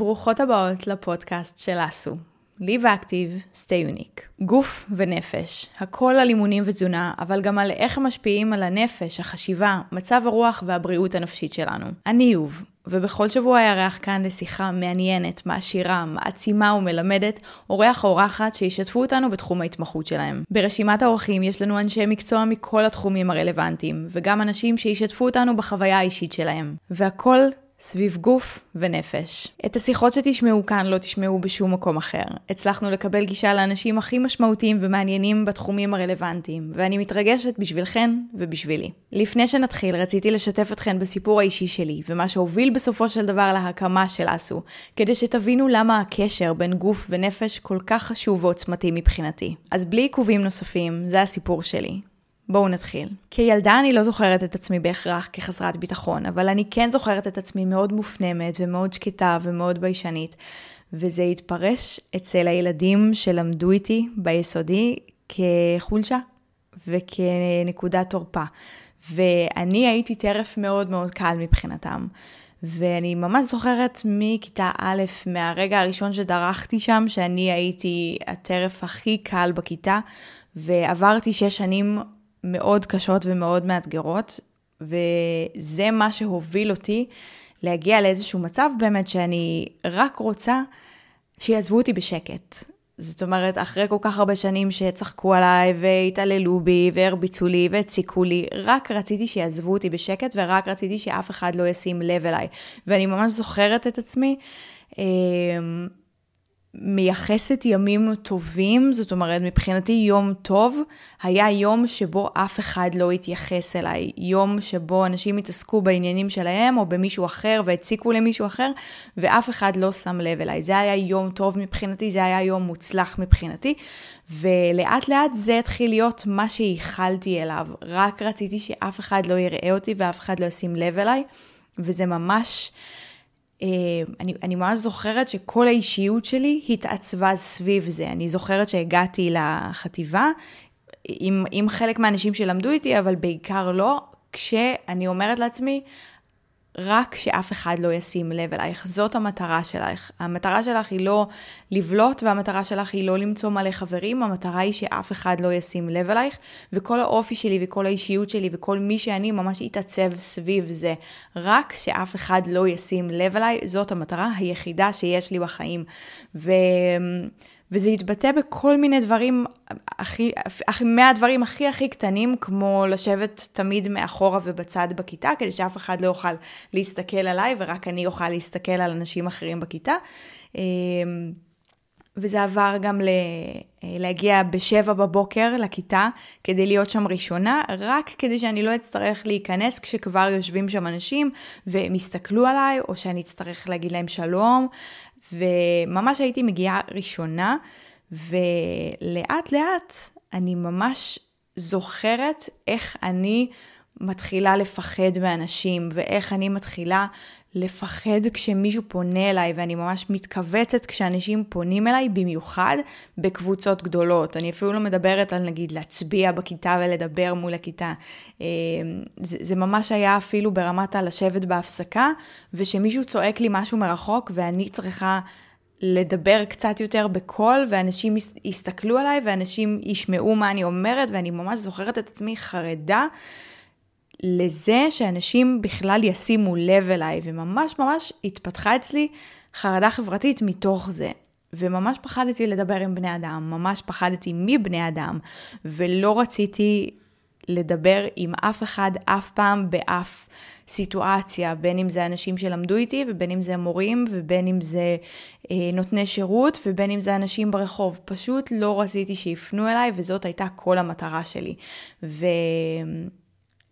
ברוכות הבאות לפודקאסט של אסו. Live Active, Stay Unique. גוף ונפש, הכל על אימונים ותזונה, אבל גם על איך הם משפיעים על הנפש, החשיבה, מצב הרוח והבריאות הנפשית שלנו. אני יוב, ובכל שבוע אארח כאן לשיחה מעניינת, מעשירה, מעצימה ומלמדת, אורח או אורחת שישתפו אותנו בתחום ההתמחות שלהם. ברשימת האורחים יש לנו אנשי מקצוע מכל התחומים הרלוונטיים, וגם אנשים שישתפו אותנו בחוויה האישית שלהם. והכל סביב גוף ונפש. את השיחות שתשמעו כאן לא תשמעו בשום מקום אחר. הצלחנו לקבל גישה לאנשים הכי משמעותיים ומעניינים בתחומים הרלוונטיים, ואני מתרגשת בשבילכן ובשבילי. לפני שנתחיל, רציתי לשתף אתכן בסיפור האישי שלי, ומה שהוביל בסופו של דבר להקמה של אסו, כדי שתבינו למה הקשר בין גוף ונפש כל כך חשוב ועוצמתי מבחינתי. אז בלי עיכובים נוספים, זה הסיפור שלי. בואו נתחיל. כילדה אני לא זוכרת את עצמי בהכרח כחסרת ביטחון, אבל אני כן זוכרת את עצמי מאוד מופנמת ומאוד שקטה ומאוד ביישנית, וזה התפרש אצל הילדים שלמדו איתי ביסודי כחולשה וכנקודת תורפה. ואני הייתי טרף מאוד מאוד קל מבחינתם. ואני ממש זוכרת מכיתה א', מהרגע הראשון שדרכתי שם, שאני הייתי הטרף הכי קל בכיתה, ועברתי שש שנים מאוד קשות ומאוד מאתגרות, וזה מה שהוביל אותי להגיע לאיזשהו מצב באמת שאני רק רוצה שיעזבו אותי בשקט. זאת אומרת, אחרי כל כך הרבה שנים שצחקו עליי והתעללו בי והרביצו לי והציקו לי, רק רציתי שיעזבו אותי בשקט ורק רציתי שאף אחד לא ישים לב אליי. ואני ממש זוכרת את עצמי אמ, מייחסת ימים טובים, זאת אומרת, מבחינתי יום טוב היה יום שבו אף אחד לא התייחס אליי. יום שבו אנשים התעסקו בעניינים שלהם או במישהו אחר והציקו למישהו אחר, ואף אחד לא שם לב אליי. זה היה יום טוב מבחינתי, זה היה יום מוצלח מבחינתי, ולאט לאט זה התחיל להיות מה שייחלתי אליו. רק רציתי שאף אחד לא יראה אותי ואף אחד לא ישים לב אליי, וזה ממש... אה, אני, אני ממש זוכרת שכל האישיות שלי התעצבה סביב זה. אני זוכרת שהגעתי לחטיבה עם, עם חלק מהאנשים שלמדו איתי, אבל בעיקר לא, כשאני אומרת לעצמי, רק שאף אחד לא ישים לב אלייך. זאת המטרה שלך. המטרה שלך היא לא לבלוט, והמטרה שלך היא לא למצוא מלא חברים, המטרה היא שאף אחד לא ישים לב אלייך, וכל האופי שלי וכל האישיות שלי וכל מי שאני ממש יתעצב סביב זה. רק שאף אחד לא ישים לב אליי, זאת המטרה היחידה שיש לי בחיים. ו... וזה יתבטא בכל מיני דברים, הכי, מהדברים הכי הכי קטנים, כמו לשבת תמיד מאחורה ובצד בכיתה, כדי שאף אחד לא יוכל להסתכל עליי ורק אני אוכל להסתכל על אנשים אחרים בכיתה. אמ, וזה עבר גם ל... להגיע בשבע בבוקר לכיתה, כדי להיות שם ראשונה, רק כדי שאני לא אצטרך להיכנס כשכבר יושבים שם אנשים והם יסתכלו עליי, או שאני אצטרך להגיד להם שלום. וממש הייתי מגיעה ראשונה, ולאט לאט אני ממש זוכרת איך אני מתחילה לפחד מאנשים, ואיך אני מתחילה לפחד כשמישהו פונה אליי, ואני ממש מתכווצת כשאנשים פונים אליי, במיוחד בקבוצות גדולות. אני אפילו לא מדברת על נגיד להצביע בכיתה ולדבר מול הכיתה. אה, זה, זה ממש היה אפילו ברמת הלשבת בהפסקה, ושמישהו צועק לי משהו מרחוק, ואני צריכה... לדבר קצת יותר בקול, ואנשים יסתכלו עליי, ואנשים ישמעו מה אני אומרת, ואני ממש זוכרת את עצמי חרדה לזה שאנשים בכלל ישימו לב אליי, וממש ממש התפתחה אצלי חרדה חברתית מתוך זה. וממש פחדתי לדבר עם בני אדם, ממש פחדתי מבני אדם, ולא רציתי לדבר עם אף אחד אף פעם באף סיטואציה, בין אם זה אנשים שלמדו איתי, ובין אם זה מורים, ובין אם זה אה, נותני שירות, ובין אם זה אנשים ברחוב. פשוט לא רציתי שיפנו אליי, וזאת הייתה כל המטרה שלי. ו...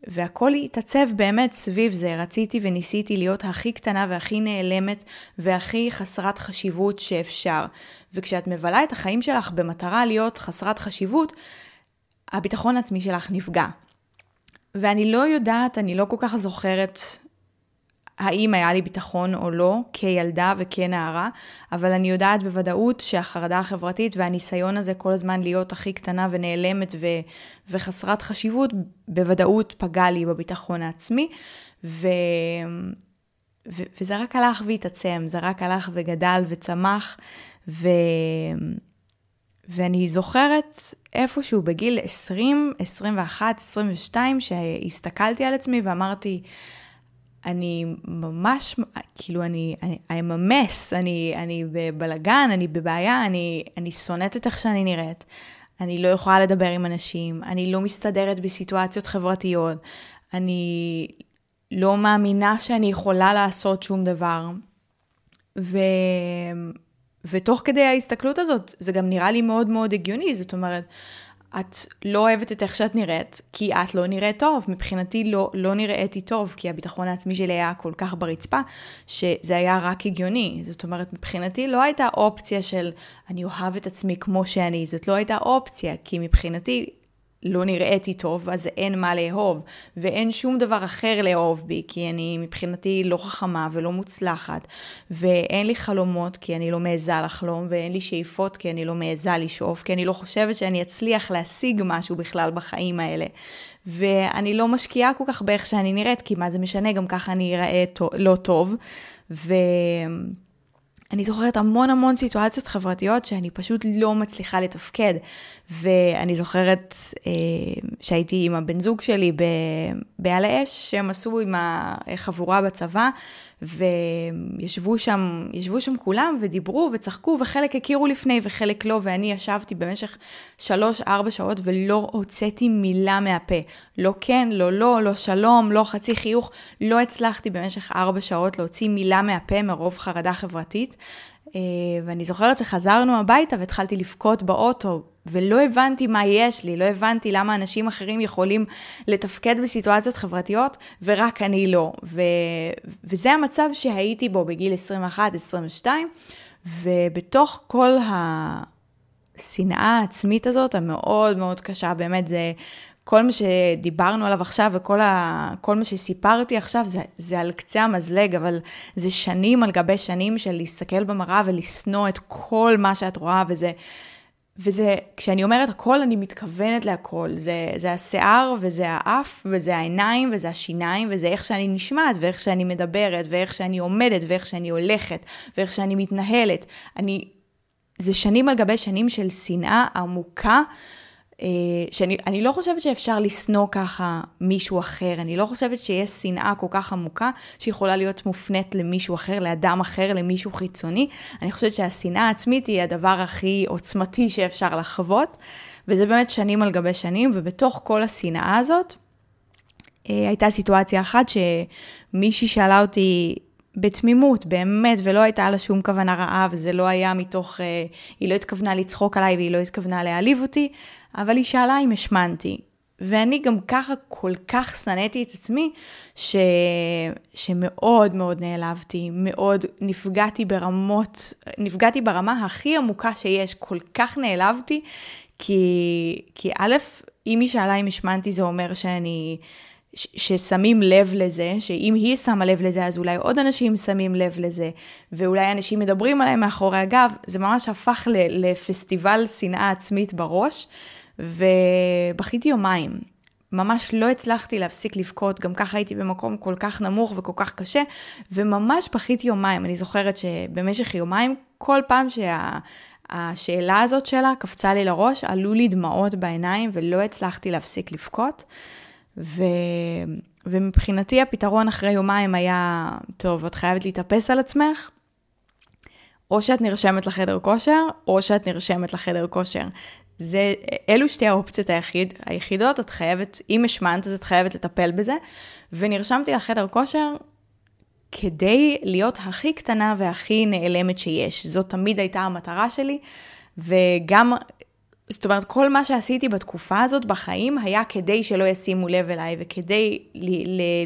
והכל התעצב באמת סביב זה. רציתי וניסיתי להיות הכי קטנה והכי נעלמת והכי חסרת חשיבות שאפשר. וכשאת מבלה את החיים שלך במטרה להיות חסרת חשיבות, הביטחון העצמי שלך נפגע. ואני לא יודעת, אני לא כל כך זוכרת האם היה לי ביטחון או לא, כילדה וכנערה, אבל אני יודעת בוודאות שהחרדה החברתית והניסיון הזה כל הזמן להיות הכי קטנה ונעלמת ו- וחסרת חשיבות, בוודאות פגע לי בביטחון העצמי, ו... ו- וזה רק הלך והתעצם, זה רק הלך וגדל וצמח, ו... ואני זוכרת איפשהו בגיל 20, 21, 22, שהסתכלתי על עצמי ואמרתי, אני ממש, כאילו, אני, אני, I'm a mess, אני, אני בבלגן, אני בבעיה, אני, אני שונאת את איך שאני נראית. אני לא יכולה לדבר עם אנשים, אני לא מסתדרת בסיטואציות חברתיות, אני לא מאמינה שאני יכולה לעשות שום דבר. ו... ותוך כדי ההסתכלות הזאת, זה גם נראה לי מאוד מאוד הגיוני, זאת אומרת, את לא אוהבת את איך שאת נראית, כי את לא נראית טוב. מבחינתי לא, לא נראיתי טוב, כי הביטחון העצמי שלי היה כל כך ברצפה, שזה היה רק הגיוני. זאת אומרת, מבחינתי לא הייתה אופציה של אני אוהב את עצמי כמו שאני, זאת לא הייתה אופציה, כי מבחינתי לא נראיתי טוב, אז אין מה לאהוב, ואין שום דבר אחר לאהוב בי, כי אני מבחינתי לא חכמה ולא מוצלחת, ואין לי חלומות כי אני לא מעיזה לחלום, ואין לי שאיפות כי אני לא מעיזה לשאוף, כי אני לא חושבת שאני אצליח להשיג משהו בכלל בחיים האלה. ואני לא משקיעה כל כך באיך שאני נראית, כי מה זה משנה, גם ככה אני אראה לא טוב. ו... אני זוכרת המון המון סיטואציות חברתיות שאני פשוט לא מצליחה לתפקד. ואני זוכרת אה, שהייתי עם הבן זוג שלי בעל האש, שהם עשו עם החבורה בצבא, וישבו שם, ישבו שם כולם ודיברו וצחקו, וחלק הכירו לפני וחלק לא, ואני ישבתי במשך שלוש-ארבע שעות ולא הוצאתי מילה מהפה. לא כן, לא לא, לא שלום, לא חצי חיוך. לא הצלחתי במשך ארבע שעות להוציא מילה מהפה מרוב חרדה חברתית. אה, ואני זוכרת שחזרנו הביתה והתחלתי לבכות באוטו, ולא הבנתי מה יש לי, לא הבנתי למה אנשים אחרים יכולים לתפקד בסיטואציות חברתיות, ורק אני לא. ו... וזה המצב שהייתי בו בגיל 21-22, ובתוך כל השנאה העצמית הזאת, המאוד מאוד קשה, באמת זה כל מה שדיברנו עליו עכשיו וכל ה, מה שסיפרתי עכשיו זה, זה על קצה המזלג, אבל זה שנים על גבי שנים של להסתכל במראה ולשנוא את כל מה שאת רואה, וזה, וזה, כשאני אומרת הכל, אני מתכוונת להכל. זה, זה השיער, וזה האף, וזה העיניים, וזה השיניים, וזה איך שאני נשמעת, ואיך שאני מדברת, ואיך שאני עומדת, ואיך שאני הולכת, ואיך שאני מתנהלת. אני, זה שנים על גבי שנים של שנאה עמוקה. אה, שאני לא חושבת שאפשר לשנוא ככה מישהו אחר, אני לא חושבת שיש שנאה כל כך עמוקה שיכולה להיות מופנית למישהו אחר, לאדם אחר, למישהו חיצוני. אני חושבת שהשנאה העצמית היא הדבר הכי עוצמתי שאפשר לחוות, וזה באמת שנים על גבי שנים, ובתוך כל השנאה הזאת, אה, הייתה סיטואציה אחת שמישהי שאלה אותי, בתמימות, באמת, ולא הייתה לה שום כוונה רעה, וזה לא היה מתוך, אה, היא לא התכוונה לצחוק עליי והיא לא התכוונה להעליב אותי, אבל היא שאלה אם השמנתי. ואני גם ככה כל כך שנאתי את עצמי, ש... שמאוד מאוד נעלבתי, מאוד נפגעתי ברמות, נפגעתי ברמה הכי עמוקה שיש, כל כך נעלבתי, כי, כי א', אם היא שאלה אם השמנתי זה אומר שאני ששמים לב לזה, שאם היא שמה לב לזה, אז אולי עוד אנשים שמים לב לזה, ואולי אנשים מדברים עליהם מאחורי הגב, זה ממש הפך לפסטיבל שנאה עצמית בראש, ובכיתי יומיים. ממש לא הצלחתי להפסיק לבכות, גם ככה הייתי במקום כל כך נמוך וכל כך קשה, וממש בכיתי יומיים. אני זוכרת שבמשך יומיים, כל פעם שה... השאלה הזאת שלה קפצה לי לראש, עלו לי דמעות בעיניים ולא הצלחתי להפסיק לבכות. ו... ומבחינתי הפתרון אחרי יומיים היה, טוב, את חייבת להתאפס על עצמך, או שאת נרשמת לחדר כושר, או שאת נרשמת לחדר כושר. זה, אלו שתי האופציות היחיד, היחידות, את חייבת, אם השמנת אז את חייבת לטפל בזה. ונרשמתי לחדר כושר כדי להיות הכי קטנה והכי נעלמת שיש. זאת תמיד הייתה המטרה שלי, וגם זאת אומרת, כל מה שעשיתי בתקופה הזאת בחיים היה כדי שלא ישימו לב אליי, וכדי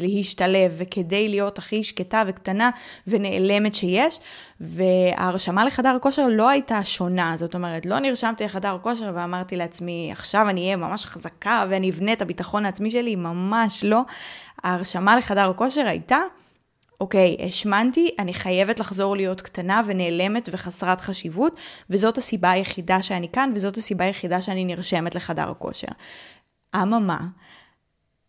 להשתלב, וכדי להיות הכי שקטה וקטנה ונעלמת שיש. וההרשמה לחדר כושר לא הייתה שונה, זאת אומרת, לא נרשמתי לחדר כושר ואמרתי לעצמי, עכשיו אני אהיה ממש חזקה ואני אבנה את הביטחון העצמי שלי, ממש לא. ההרשמה לחדר כושר הייתה, אוקיי, השמנתי, אני חייבת לחזור להיות קטנה ונעלמת וחסרת חשיבות, וזאת הסיבה היחידה שאני כאן, וזאת הסיבה היחידה שאני נרשמת לחדר הכושר. אממה,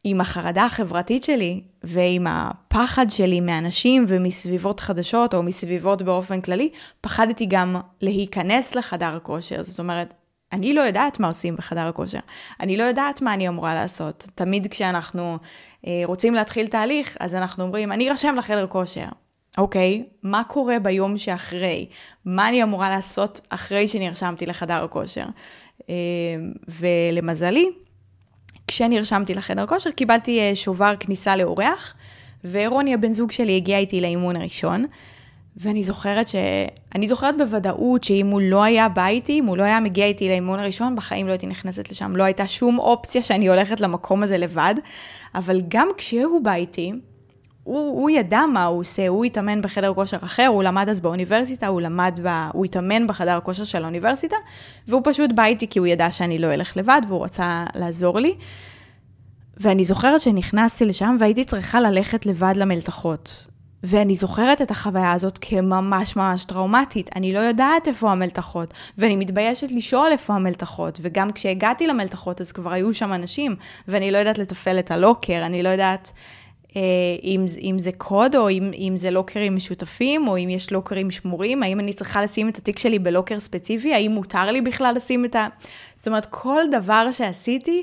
עם החרדה החברתית שלי ועם הפחד שלי מאנשים ומסביבות חדשות או מסביבות באופן כללי, פחדתי גם להיכנס לחדר הכושר. זאת אומרת, אני לא יודעת מה עושים בחדר הכושר. אני לא יודעת מה אני אמורה לעשות. תמיד כשאנחנו אה, רוצים להתחיל תהליך, אז אנחנו אומרים, אני ארשם לחדר כושר. אוקיי, מה קורה ביום שאחרי? מה אני אמורה לעשות אחרי שנרשמתי לחדר הכושר? אה, ולמזלי, כשנרשמתי לחדר כושר, קיבלתי אה, שובר כניסה לאורח, ורוני הבן זוג שלי הגיע איתי לאימון הראשון. ואני זוכרת ש... אני זוכרת בוודאות שאם הוא לא היה בא איתי, אם הוא לא היה מגיע איתי לאימון הראשון, בחיים לא הייתי נכנסת לשם. לא הייתה שום אופציה שאני הולכת למקום הזה לבד. אבל גם כשהוא בא איתי, הוא, הוא ידע מה הוא עושה, הוא התאמן בחדר כושר אחר, הוא למד אז באוניברסיטה, הוא למד, ב, הוא התאמן בחדר הכושר של האוניברסיטה, והוא פשוט בא איתי כי הוא ידע שאני לא אלך לבד, והוא רצה לעזור לי. ואני זוכרת שנכנסתי לשם והייתי צריכה ללכת לבד למלתחות. ואני זוכרת את החוויה הזאת כממש ממש טראומטית. אני לא יודעת איפה המלתחות, ואני מתביישת לשאול איפה המלתחות, וגם כשהגעתי למלתחות אז כבר היו שם אנשים, ואני לא יודעת לתפעל את הלוקר, אני לא יודעת אה, אם, אם זה קוד, או אם, אם זה לוקרים משותפים, או אם יש לוקרים שמורים, האם אני צריכה לשים את התיק שלי בלוקר ספציפי, האם מותר לי בכלל לשים את ה... זאת אומרת, כל דבר שעשיתי,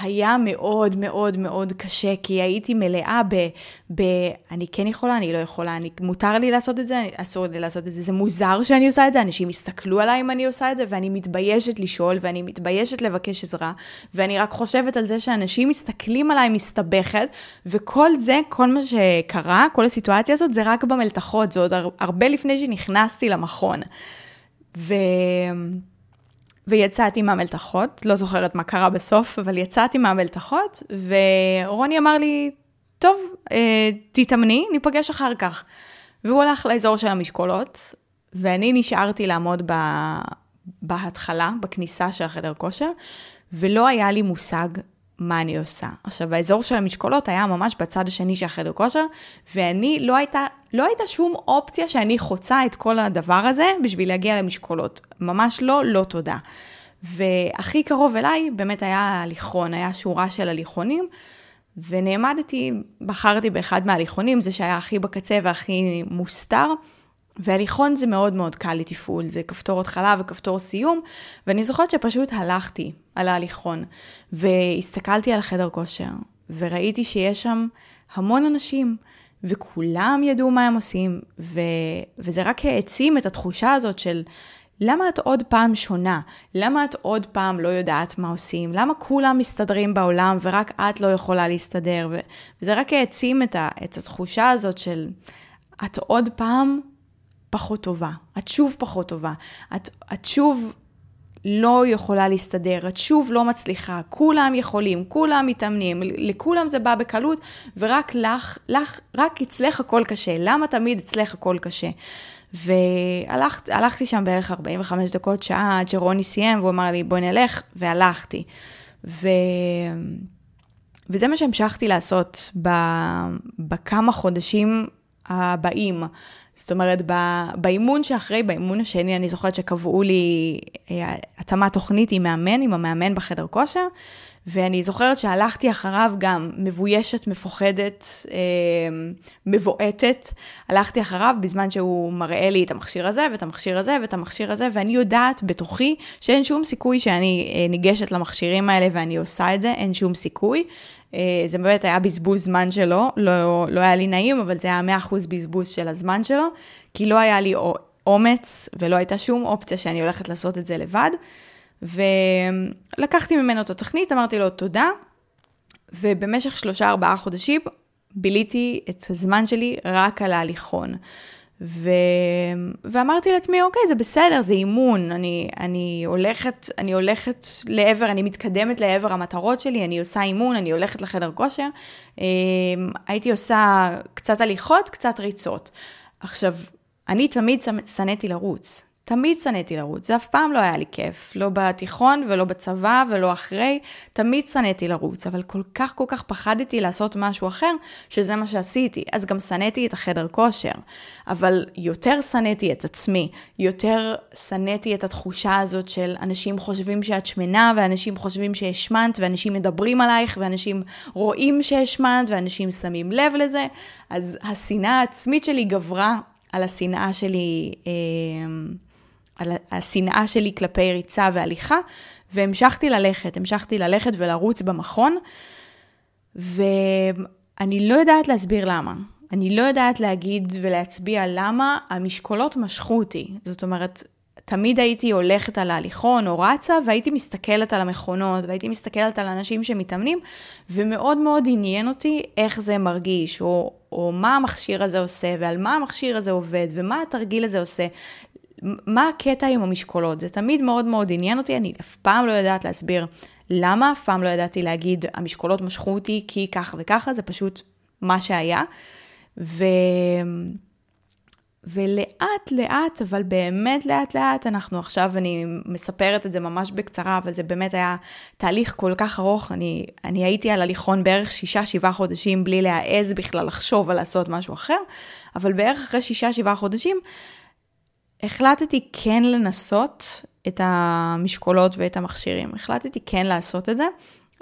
היה מאוד מאוד מאוד קשה, כי הייתי מלאה ב... ב אני כן יכולה, אני לא יכולה, אני, מותר לי לעשות את זה, אסור לי לעשות את זה, זה מוזר שאני עושה את זה, אנשים יסתכלו עליי אם אני עושה את זה, ואני מתביישת לשאול, ואני מתביישת לבקש עזרה, ואני רק חושבת על זה שאנשים מסתכלים עליי מסתבכת, וכל זה, כל מה שקרה, כל הסיטואציה הזאת, זה רק במלתחות, זה עוד הרבה לפני שנכנסתי למכון. ו... ויצאתי מהמלתחות, לא זוכרת מה קרה בסוף, אבל יצאתי מהמלתחות, ורוני אמר לי, טוב, אה, תתאמני, ניפגש אחר כך. והוא הלך לאזור של המשקולות, ואני נשארתי לעמוד ב... בהתחלה, בכניסה של החדר כושר, ולא היה לי מושג מה אני עושה. עכשיו, האזור של המשקולות היה ממש בצד השני של החדר כושר, ואני, לא הייתה, לא הייתה שום אופציה שאני חוצה את כל הדבר הזה בשביל להגיע למשקולות. ממש לא, לא תודה. והכי קרוב אליי באמת היה ההליכון, היה שורה של הליכונים, ונעמדתי, בחרתי באחד מההליכונים, זה שהיה הכי בקצה והכי מוסתר. והליכון זה מאוד מאוד קל לתפעול, זה כפתור התחלה וכפתור סיום, ואני זוכרת שפשוט הלכתי על ההליכון, והסתכלתי על החדר כושר, וראיתי שיש שם המון אנשים, וכולם ידעו מה הם עושים, ו... וזה רק העצים את התחושה הזאת של למה את עוד פעם שונה? למה את עוד פעם לא יודעת מה עושים? למה כולם מסתדרים בעולם ורק את לא יכולה להסתדר? ו... וזה רק העצים את, ה... את התחושה הזאת של את עוד פעם פחות טובה, את שוב פחות טובה, את, את שוב לא יכולה להסתדר, את שוב לא מצליחה, כולם יכולים, כולם מתאמנים, לכולם זה בא בקלות, ורק לך, לך, רק אצלך הכל קשה. למה תמיד אצלך הכל קשה? והלכתי שם בערך 45 דקות, שעה, עד שרוני סיים, והוא אמר לי, בואי נלך, והלכתי. ו... וזה מה שהמשכתי לעשות בכמה חודשים הבאים. זאת אומרת, באימון שאחרי, באימון השני, אני זוכרת שקבעו לי אה, התאמת תוכנית עם מאמן, עם המאמן בחדר כושר, ואני זוכרת שהלכתי אחריו גם מבוישת, מפוחדת, אה, מבועטת. הלכתי אחריו בזמן שהוא מראה לי את המכשיר הזה, ואת המכשיר הזה, ואת המכשיר הזה, ואני יודעת בתוכי שאין שום סיכוי שאני אה, ניגשת למכשירים האלה ואני עושה את זה, אין שום סיכוי. אה, זה באמת היה בזבוז זמן שלו, לא, לא היה לי נעים, אבל זה היה 100% בזבוז של הזמן שלו, כי לא היה לי אומץ ולא הייתה שום אופציה שאני הולכת לעשות את זה לבד. ולקחתי ממנו את התוכנית, אמרתי לו תודה, ובמשך שלושה ארבעה חודשים ביליתי את הזמן שלי רק על ההליכון. ו... ואמרתי לעצמי, אוקיי, זה בסדר, זה אימון, אני, אני, הולכת, אני הולכת לעבר, אני מתקדמת לעבר המטרות שלי, אני עושה אימון, אני הולכת לחדר כושר. אמ, הייתי עושה קצת הליכות, קצת ריצות. עכשיו, אני תמיד שנאתי לרוץ. תמיד שנאתי לרוץ, זה אף פעם לא היה לי כיף, לא בתיכון ולא בצבא ולא אחרי, תמיד שנאתי לרוץ, אבל כל כך כל כך פחדתי לעשות משהו אחר, שזה מה שעשיתי. אז גם שנאתי את החדר כושר, אבל יותר שנאתי את עצמי, יותר שנאתי את התחושה הזאת של אנשים חושבים שאת שמנה, ואנשים חושבים שהשמנת, ואנשים מדברים עלייך, ואנשים רואים שהשמנת, ואנשים שמים לב לזה, אז השנאה העצמית שלי גברה על השנאה שלי. אה, על השנאה שלי כלפי ריצה והליכה, והמשכתי ללכת, המשכתי ללכת ולרוץ במכון, ואני לא יודעת להסביר למה. אני לא יודעת להגיד ולהצביע למה המשקולות משכו אותי. זאת אומרת, תמיד הייתי הולכת על ההליכון או רצה, והייתי מסתכלת על המכונות, והייתי מסתכלת על אנשים שמתאמנים, ומאוד מאוד עניין אותי איך זה מרגיש, או, או מה המכשיר הזה עושה, ועל מה המכשיר הזה עובד, ומה התרגיל הזה עושה. מה הקטע עם המשקולות? זה תמיד מאוד מאוד עניין אותי, אני אף פעם לא יודעת להסביר למה, אף פעם לא ידעתי להגיד, המשקולות משכו אותי כי ככה וככה, זה פשוט מה שהיה. ו... ולאט לאט, אבל באמת לאט לאט, אנחנו עכשיו, אני מספרת את זה ממש בקצרה, אבל זה באמת היה תהליך כל כך ארוך. אני, אני הייתי על הליכון בערך שישה, שבעה חודשים בלי להעז בכלל לחשוב על לעשות משהו אחר, אבל בערך אחרי שישה, שבעה חודשים, החלטתי כן לנסות את המשקולות ואת המכשירים. החלטתי כן לעשות את זה,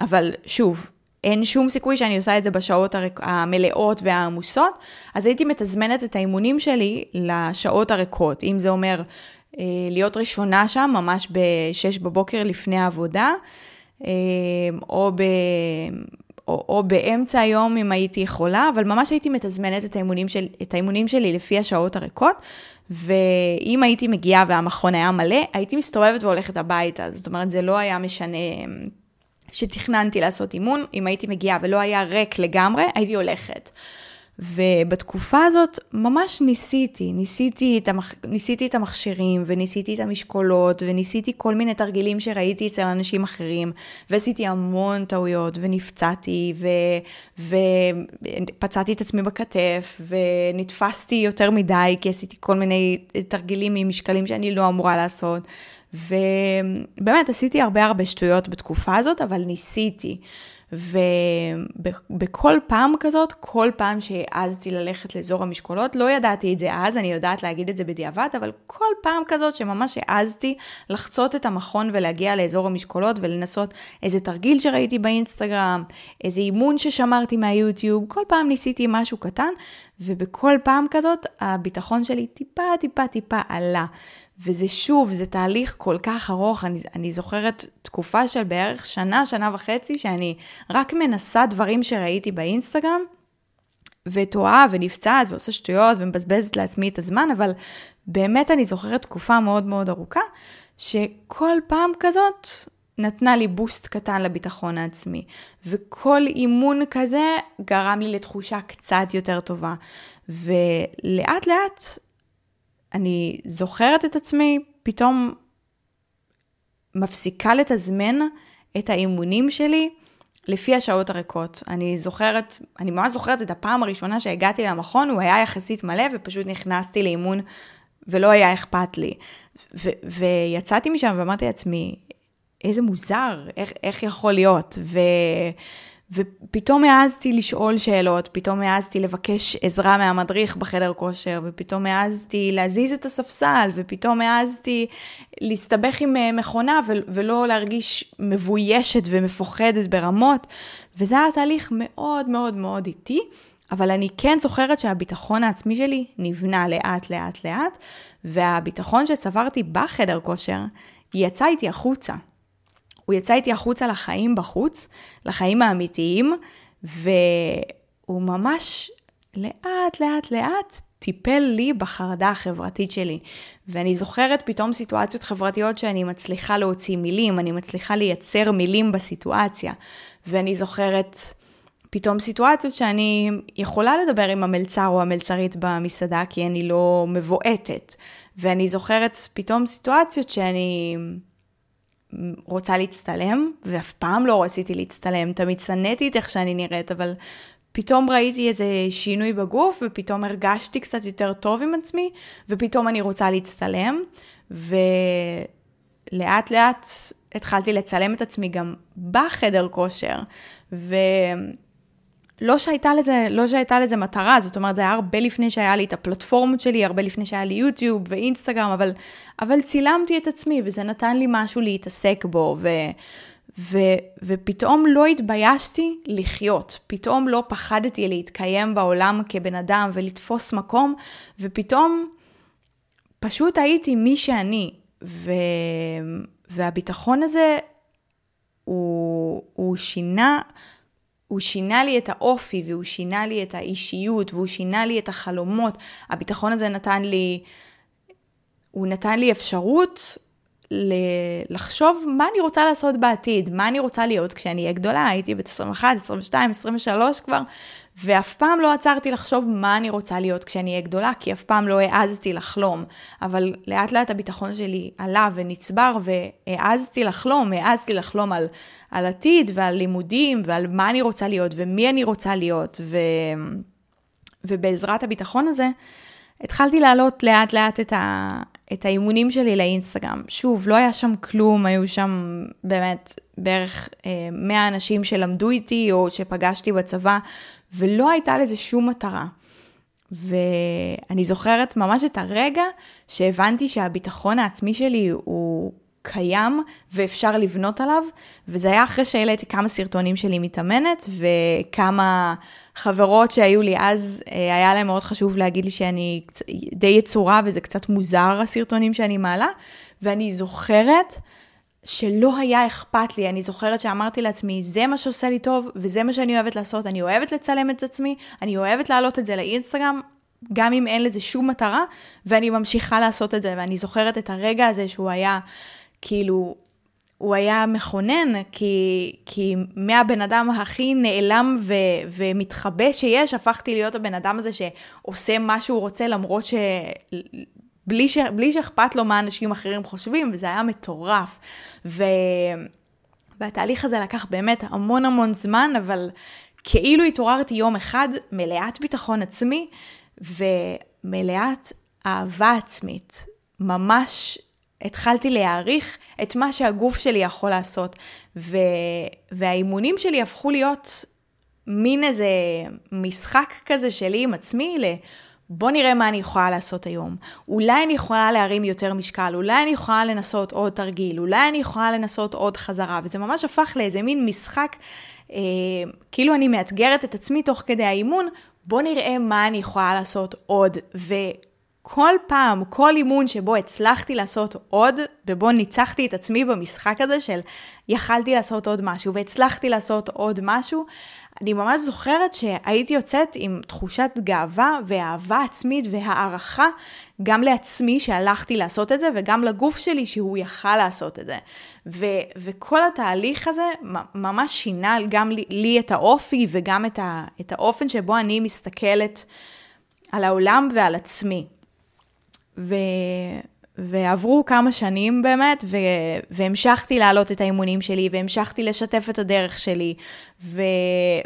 אבל שוב, אין שום סיכוי שאני עושה את זה בשעות. המלאות והעמוסות, אז הייתי מתזמנת את האימונים שלי לשעות הריקות. אם זה אומר אה, להיות ראשונה שם, ממש ב-6 בבוקר לפני העבודה, אה, או, ב... או, או באמצע היום אם הייתי יכולה, אבל ממש הייתי מתזמנת את האימונים, של... את האימונים שלי לפי השעות הריקות, ואם הייתי מגיעה והמכון היה מלא, הייתי מסתובבת והולכת הביתה. זאת אומרת, זה לא היה משנה שתכננתי לעשות אימון, אם הייתי מגיעה ולא היה ריק לגמרי, הייתי הולכת. ובתקופה הזאת ממש ניסיתי, ניסיתי את, המח... ניסיתי את המכשירים וניסיתי את המשקולות וניסיתי כל מיני תרגילים שראיתי אצל אנשים אחרים ועשיתי המון טעויות ונפצעתי ו... ופצעתי את עצמי בכתף ונתפסתי יותר מדי כי עשיתי כל מיני תרגילים עם משקלים שאני לא אמורה לעשות ובאמת עשיתי הרבה הרבה שטויות בתקופה הזאת אבל ניסיתי. ובכל פעם כזאת, כל פעם שהעזתי ללכת לאזור המשקולות, לא ידעתי את זה אז, אני יודעת להגיד את זה בדיעבד, אבל כל פעם כזאת שממש העזתי לחצות את המכון ולהגיע לאזור המשקולות ולנסות איזה תרגיל שראיתי באינסטגרם, איזה אימון ששמרתי מהיוטיוב, כל פעם ניסיתי משהו קטן, ובכל פעם כזאת הביטחון שלי טיפה טיפה טיפה עלה. וזה שוב, זה תהליך כל כך ארוך. אני, אני זוכרת תקופה של בערך שנה, שנה וחצי, שאני רק מנסה דברים שראיתי באינסטגרם, וטועה ונפצעת ועושה שטויות ומבזבזת לעצמי את הזמן, אבל באמת אני זוכרת תקופה מאוד מאוד ארוכה, שכל פעם כזאת נתנה לי בוסט קטן לביטחון העצמי. וכל אימון כזה גרם לי לתחושה קצת יותר טובה. ולאט לאט אני זוכרת את עצמי פתאום מפסיקה לתזמן את האימונים שלי לפי השעות הריקות. אני זוכרת, אני ממש זוכרת את הפעם הראשונה שהגעתי למכון, הוא היה יחסית מלא ופשוט נכנסתי לאימון ולא היה אכפת לי. ו- ויצאתי משם ואמרתי לעצמי, איזה מוזר, איך, איך יכול להיות? ו- ופתאום העזתי לשאול שאלות, פתאום העזתי לבקש עזרה מהמדריך בחדר כושר, ופתאום העזתי להזיז את הספסל, ופתאום העזתי להסתבך עם אה, מכונה ולא להרגיש מבוישת ומפוחדת ברמות, וזה היה תהליך מאוד מאוד מאוד איטי, אבל אני כן זוכרת שהביטחון העצמי שלי נבנה לאט לאט לאט, והביטחון שצברתי בחדר כושר יצא איתי החוצה. הוא יצא איתי החוצה לחיים בחוץ, לחיים האמיתיים, והוא ממש לאט, לאט, לאט טיפל לי בחרדה החברתית שלי. ואני זוכרת פתאום סיטואציות חברתיות שאני מצליחה להוציא מילים, אני מצליחה לייצר מילים בסיטואציה. ואני זוכרת פתאום סיטואציות שאני יכולה לדבר עם המלצר או המלצרית במסעדה, כי אני לא מבועטת. ואני זוכרת פתאום סיטואציות שאני רוצה להצטלם, ואף פעם לא רציתי להצטלם, תמיד שנאתי את איך שאני נראית, אבל פתאום ראיתי איזה שינוי בגוף, ופתאום הרגשתי קצת יותר טוב עם עצמי, ופתאום אני רוצה להצטלם, ולאט לאט התחלתי לצלם את עצמי גם בחדר כושר, ולא שהייתה לזה, לא שהייתה לזה מטרה, זאת אומרת, זה היה הרבה לפני שהיה לי את הפלטפורמות שלי, הרבה לפני שהיה לי יוטיוב ואינסטגרם, אבל, אבל צילמתי את עצמי, וזה נתן לי משהו להתעסק בו, ו... ו, ופתאום לא התביישתי לחיות, פתאום לא פחדתי להתקיים בעולם כבן אדם ולתפוס מקום, ופתאום פשוט הייתי מי שאני, ו, והביטחון הזה, הוא, הוא שינה, הוא שינה לי את האופי, והוא שינה לי את האישיות, והוא שינה לי את החלומות. הביטחון הזה נתן לי, הוא נתן לי אפשרות לחשוב מה אני רוצה לעשות בעתיד, מה אני רוצה להיות כשאני אהיה גדולה, הייתי בת 21, 22, 23 כבר, ואף פעם לא עצרתי לחשוב מה אני רוצה להיות כשאני אהיה גדולה, כי אף פעם לא העזתי לחלום. אבל לאט לאט הביטחון שלי עלה ונצבר, והעזתי לחלום, העזתי לחלום על, על עתיד ועל לימודים ועל מה אני רוצה להיות ומי אני רוצה להיות, ו... ובעזרת הביטחון הזה, התחלתי להעלות לאט לאט את, ה, את האימונים שלי לאינסטגרם. שוב, לא היה שם כלום, היו שם באמת בערך אה, 100 אנשים שלמדו איתי או שפגשתי בצבא, ולא הייתה לזה שום מטרה. ואני זוכרת ממש את הרגע שהבנתי שהביטחון העצמי שלי הוא קיים ואפשר לבנות עליו, וזה היה אחרי שהעליתי כמה סרטונים שלי מתאמנת, וכמה חברות שהיו לי אז, אה, היה להם מאוד חשוב להגיד לי שאני די יצורה, וזה קצת מוזר הסרטונים שאני מעלה, ואני זוכרת שלא היה אכפת לי, אני זוכרת שאמרתי לעצמי, זה מה שעושה לי טוב, וזה מה שאני אוהבת לעשות, אני אוהבת לצלם את עצמי, אני אוהבת להעלות את זה לאינסטגרם, גם אם אין לזה שום מטרה, ואני ממשיכה לעשות את זה, ואני זוכרת את הרגע הזה שהוא היה כאילו, הוא היה מכונן, כי, כי מהבן אדם הכי נעלם ו, ומתחבא שיש, הפכתי להיות הבן אדם הזה שעושה מה שהוא רוצה, למרות ש... בלי, ש... בלי שאכפת לו מה אנשים אחרים חושבים, וזה היה מטורף. ו... והתהליך הזה לקח באמת המון המון זמן, אבל כאילו התעוררתי יום אחד מלאת ביטחון עצמי ומלאת אהבה עצמית. ממש התחלתי להעריך את מה שהגוף שלי יכול לעשות. ו... והאימונים שלי הפכו להיות מין איזה משחק כזה שלי עם עצמי ל... בוא נראה מה אני יכולה לעשות היום. אולי אני יכולה להרים יותר משקל, אולי אני יכולה לנסות עוד תרגיל, אולי אני יכולה לנסות עוד חזרה, וזה ממש הפך לאיזה מין משחק, אה, כאילו אני מאתגרת את עצמי תוך כדי האימון, בוא נראה מה אני יכולה לעשות עוד. ו... כל פעם, כל אימון שבו הצלחתי לעשות עוד, ובו ניצחתי את עצמי במשחק הזה של יכלתי לעשות עוד משהו והצלחתי לעשות עוד משהו, אני ממש זוכרת שהייתי יוצאת עם תחושת גאווה ואהבה עצמית והערכה גם לעצמי שהלכתי לעשות את זה וגם לגוף שלי שהוא יכל לעשות את זה. ו- וכל התהליך הזה ממש שינה גם לי, לי את האופי וגם את, ה- את האופן שבו אני מסתכלת על העולם ועל עצמי. ו... ועברו כמה שנים באמת, ו... והמשכתי להעלות את האימונים שלי, והמשכתי לשתף את הדרך שלי, ו...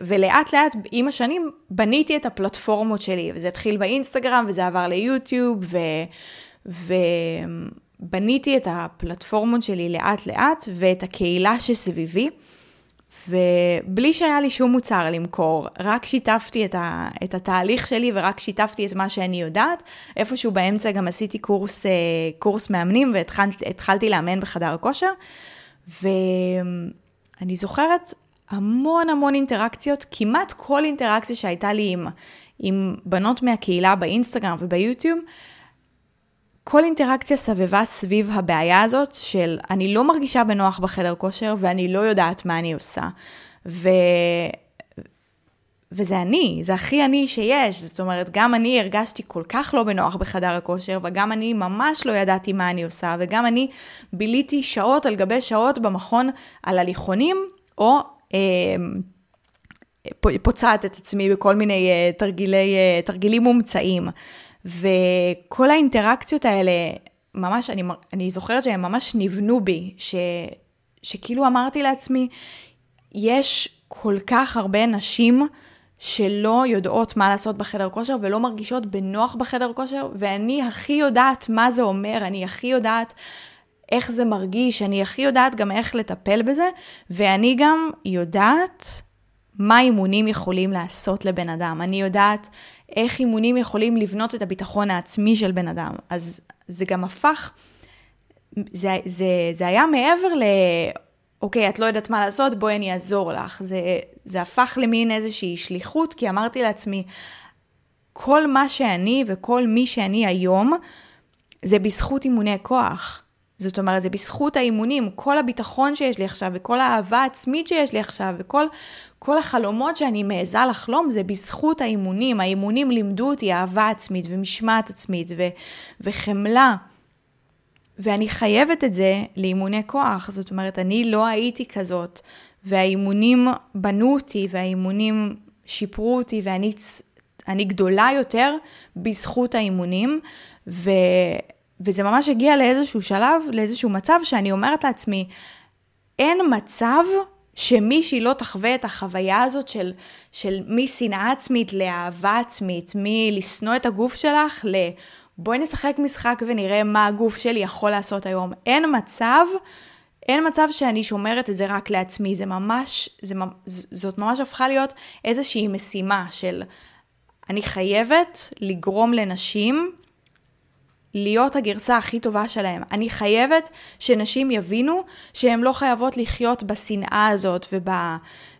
ולאט לאט עם השנים בניתי את הפלטפורמות שלי, וזה התחיל באינסטגרם, וזה עבר ליוטיוב, ו... ובניתי את הפלטפורמות שלי לאט לאט, ואת הקהילה שסביבי. ובלי שהיה לי שום מוצר למכור, רק שיתפתי את, ה, את התהליך שלי ורק שיתפתי את מה שאני יודעת. איפשהו באמצע גם עשיתי קורס, אה, קורס מאמנים והתחלתי לאמן בחדר הכושר. ואני זוכרת המון המון אינטראקציות, כמעט כל אינטראקציה שהייתה לי עם, עם בנות מהקהילה באינסטגרם וביוטיוב, כל אינטראקציה סבבה סביב הבעיה הזאת של אני לא מרגישה בנוח בחדר כושר ואני לא יודעת מה אני עושה. ו... וזה אני, זה הכי אני שיש. זאת אומרת, גם אני הרגשתי כל כך לא בנוח בחדר הכושר, וגם אני ממש לא ידעתי מה אני עושה, וגם אני ביליתי שעות על גבי שעות במכון על הליכונים, או אה, פוצעת את עצמי בכל מיני אה, תרגילי, אה, תרגילים מומצאים. וכל האינטראקציות האלה, ממש, אני, אני זוכרת שהם ממש נבנו בי, ש, שכאילו אמרתי לעצמי, יש כל כך הרבה נשים שלא יודעות מה לעשות בחדר כושר ולא מרגישות בנוח בחדר כושר, ואני הכי יודעת מה זה אומר, אני הכי יודעת איך זה מרגיש, אני הכי יודעת גם איך לטפל בזה, ואני גם יודעת מה אימונים יכולים לעשות לבן אדם. אני יודעת איך אימונים יכולים לבנות את הביטחון העצמי של בן אדם. אז זה גם הפך, זה, זה, זה היה מעבר ל... אוקיי, את לא יודעת מה לעשות, בואי אני אעזור לך. זה, זה הפך למין איזושהי שליחות, כי אמרתי לעצמי, כל מה שאני וכל מי שאני היום, זה בזכות אימוני כוח. זאת אומרת, זה בזכות האימונים, כל הביטחון שיש לי עכשיו, וכל האהבה העצמית שיש לי עכשיו, וכל כל החלומות שאני מעיזה לחלום, זה בזכות האימונים. האימונים לימדו אותי אהבה עצמית ומשמעת עצמית ו- וחמלה. ואני חייבת את זה לאימוני כוח. זאת אומרת, אני לא הייתי כזאת, והאימונים בנו אותי, והאימונים שיפרו אותי, ואני אני גדולה יותר בזכות האימונים, ו... וזה ממש הגיע לאיזשהו שלב, לאיזשהו מצב שאני אומרת לעצמי, אין מצב שמישהי לא תחווה את החוויה הזאת של, של משנאה עצמית לאהבה עצמית, מלשנוא את הגוף שלך ל... בואי נשחק משחק ונראה מה הגוף שלי יכול לעשות היום. אין מצב, אין מצב שאני שומרת את זה רק לעצמי, זה ממש, זה, זאת ממש הפכה להיות איזושהי משימה של אני חייבת לגרום לנשים להיות הגרסה הכי טובה שלהם. אני חייבת שנשים יבינו שהן לא חייבות לחיות בשנאה הזאת וב,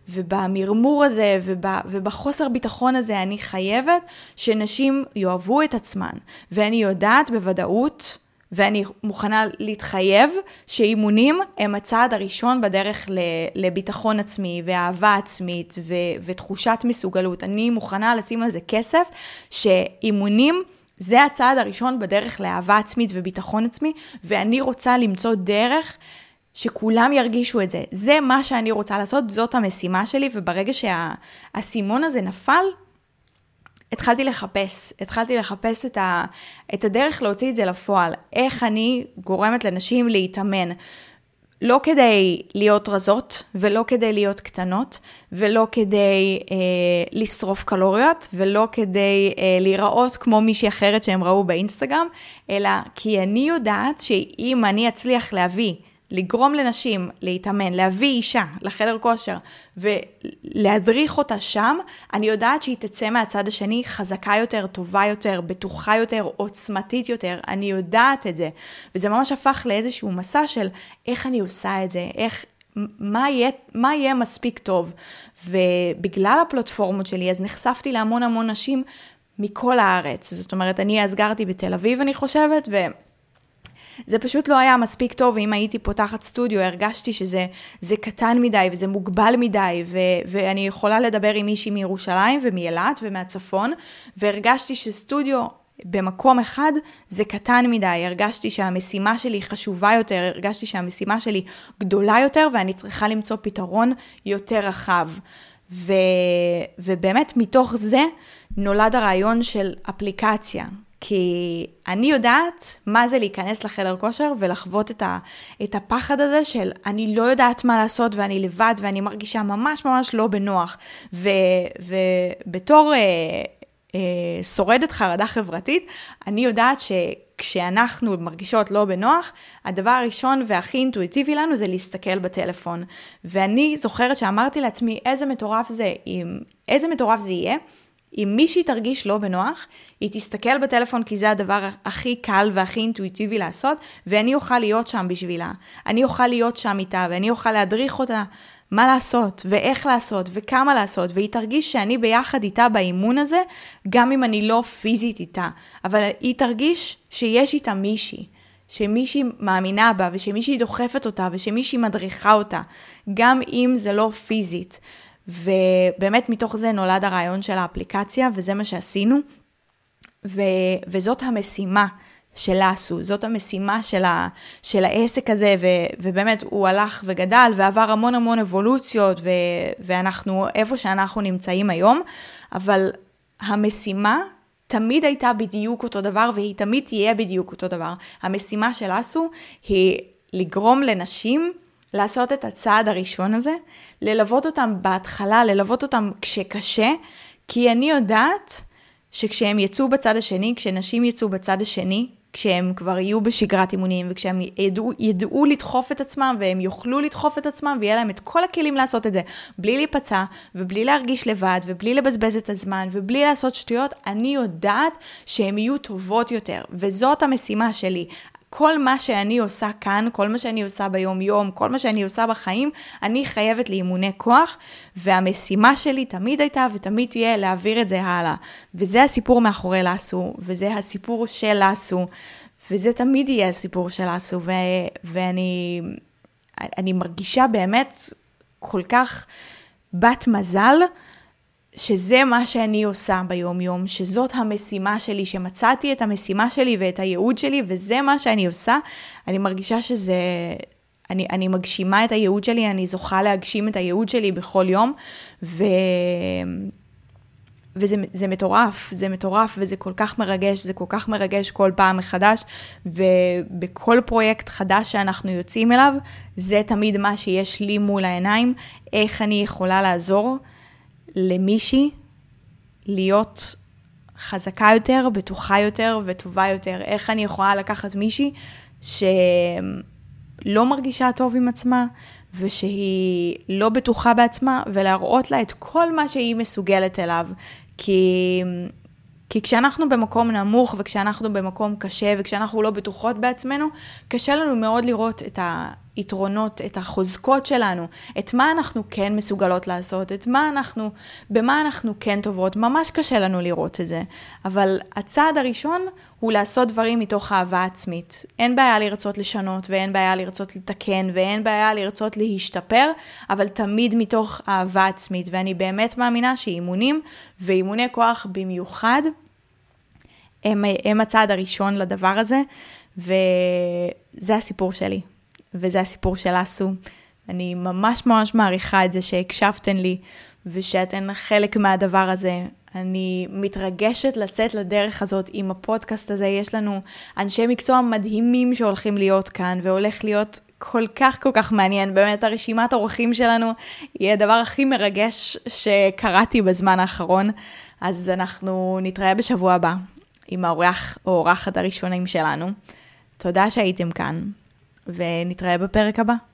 ובמרמור הזה וב, ובחוסר ביטחון הזה. אני חייבת שנשים יאהבו את עצמן. ואני יודעת בוודאות, ואני מוכנה להתחייב שאימונים הם הצעד הראשון בדרך לביטחון עצמי ואהבה עצמית ו, ותחושת מסוגלות. אני מוכנה לשים על זה כסף שאימונים זה הצעד הראשון בדרך לאהבה עצמית וביטחון עצמי, ואני רוצה למצוא דרך שכולם ירגישו את זה. זה מה שאני רוצה לעשות, זאת המשימה שלי, וברגע שהאסימון הזה נפל, התחלתי לחפש, התחלתי לחפש את, ה, את הדרך להוציא את זה לפועל. איך אני גורמת לנשים להתאמן. לא כדי להיות רזות, ולא כדי להיות קטנות, ולא כדי אה, לשרוף קלוריות, ולא כדי אה, להיראות כמו מישהי אחרת שהם ראו באינסטגרם, אלא כי אני יודעת שאם אני אצליח להביא לגרום לנשים להתאמן, להביא אישה לחדר כושר ולהדריך אותה שם, אני יודעת שהיא תצא מהצד השני חזקה יותר, טובה יותר, בטוחה יותר, עוצמתית יותר, אני יודעת את זה. וזה ממש הפך לאיזשהו מסע של איך אני עושה את זה, איך, מה יהיה, מה יהיה מספיק טוב. ובגלל הפלטפורמות שלי, אז נחשפתי להמון המון נשים מכל הארץ. זאת אומרת, אני אז גרתי בתל אביב, אני חושבת, ו... זה פשוט לא היה מספיק טוב, ואם הייתי פותחת סטודיו, הרגשתי שזה קטן מדי וזה מוגבל מדי, ו, ואני יכולה לדבר עם מישהי מירושלים ומאילת ומהצפון, והרגשתי שסטודיו במקום אחד זה קטן מדי, הרגשתי שהמשימה שלי חשובה יותר, הרגשתי שהמשימה שלי גדולה יותר ואני צריכה למצוא פתרון יותר רחב. ו, ובאמת מתוך זה נולד הרעיון של אפליקציה. כי אני יודעת מה זה להיכנס לחדר כושר ולחוות את, ה, את הפחד הזה של אני לא יודעת מה לעשות ואני לבד ואני מרגישה ממש ממש לא בנוח. ו, ובתור אה, אה, שורדת חרדה חברתית, אני יודעת שכשאנחנו מרגישות לא בנוח, הדבר הראשון והכי אינטואיטיבי לנו זה להסתכל בטלפון. ואני זוכרת שאמרתי לעצמי, איזה מטורף זה, אם, איזה מטורף זה יהיה. אם מישהי תרגיש לא בנוח, היא תסתכל בטלפון כי זה הדבר הכי קל והכי אינטואיטיבי לעשות, ואני אוכל להיות שם בשבילה. אני אוכל להיות שם איתה, ואני אוכל להדריך אותה מה לעשות, ואיך לעשות, וכמה לעשות, והיא תרגיש שאני ביחד איתה באימון הזה, גם אם אני לא פיזית איתה. אבל היא תרגיש שיש איתה מישהי. שמישהי מאמינה בה, ושמישהי דוחפת אותה, ושמישהי מדריכה אותה, גם אם זה לא פיזית. ובאמת מתוך זה נולד הרעיון של האפליקציה, וזה מה שעשינו. ו, וזאת המשימה של לאסו, זאת המשימה של, ה, של העסק הזה, ו, ובאמת הוא הלך וגדל ועבר המון המון אבולוציות, ו, ואנחנו איפה שאנחנו נמצאים היום, אבל המשימה תמיד הייתה בדיוק אותו דבר, והיא תמיד תהיה בדיוק אותו דבר. המשימה של אסו היא לגרום לנשים לעשות את הצעד הראשון הזה, ללוות אותם בהתחלה, ללוות אותם כשקשה, כי אני יודעת שכשהם יצאו בצד השני, כשנשים יצאו בצד השני, כשהם כבר יהיו בשגרת אימונים, וכשהם ידעו, ידעו לדחוף את עצמם, והם יוכלו לדחוף את עצמם, ויהיה להם את כל הכלים לעשות את זה, בלי להיפצע, ובלי להרגיש לבד, ובלי לבזבז את הזמן, ובלי לעשות שטויות, אני יודעת שהם יהיו טובות יותר, וזאת המשימה שלי. כל מה שאני עושה כאן, כל מה שאני עושה ביום-יום, כל מה שאני עושה בחיים, אני חייבת לאימוני כוח, והמשימה שלי תמיד הייתה ותמיד תהיה להעביר את זה הלאה. וזה הסיפור מאחורי לאסו, וזה הסיפור של לאסו, וזה תמיד יהיה הסיפור של לאסו, ו- ואני אני מרגישה באמת כל כך בת מזל. שזה מה שאני עושה ביום-יום, שזאת המשימה שלי, שמצאתי את המשימה שלי ואת הייעוד שלי, וזה מה שאני עושה, אני מרגישה שזה... אני, אני מגשימה את הייעוד שלי, אני זוכה להגשים את הייעוד שלי בכל יום, ו... וזה זה מטורף, זה מטורף וזה כל כך מרגש, זה כל כך מרגש כל פעם מחדש, ובכל פרויקט חדש שאנחנו יוצאים אליו, זה תמיד מה שיש לי מול העיניים, איך אני יכולה לעזור למישהי להיות חזקה יותר, בטוחה יותר וטובה יותר. איך אני יכולה לקחת מישהי שלא מרגישה טוב עם עצמה, ושהיא לא בטוחה בעצמה, ולהראות לה את כל מה שהיא מסוגלת אליו. כי, כי כשאנחנו במקום נמוך, וכשאנחנו במקום קשה, וכשאנחנו לא בטוחות בעצמנו, קשה לנו מאוד לראות את ה... היתרונות, את החוזקות שלנו, את מה אנחנו כן מסוגלות לעשות, את מה אנחנו, במה אנחנו כן טובות, ממש קשה לנו לראות את זה. אבל הצעד הראשון הוא לעשות דברים מתוך אהבה עצמית. אין בעיה לרצות לשנות, ואין בעיה לרצות לתקן, ואין בעיה לרצות להשתפר, אבל תמיד מתוך אהבה עצמית. ואני באמת מאמינה שאימונים, ואימוני כוח במיוחד, הם, הם הצעד הראשון לדבר הזה, וזה הסיפור שלי. וזה הסיפור של אסו. אני ממש ממש מעריכה את זה שהקשבתן לי ושאתן חלק מהדבר הזה. אני מתרגשת לצאת לדרך הזאת עם הפודקאסט הזה. יש לנו אנשי מקצוע מדהימים שהולכים להיות כאן, והולך להיות כל כך כל כך מעניין. באמת, הרשימת האורחים שלנו היא הדבר הכי מרגש שקראתי בזמן האחרון. אז אנחנו נתראה בשבוע הבא עם האורח או האורחת הראשונים שלנו. תודה שהייתם כאן. ונתראה בפרק הבא.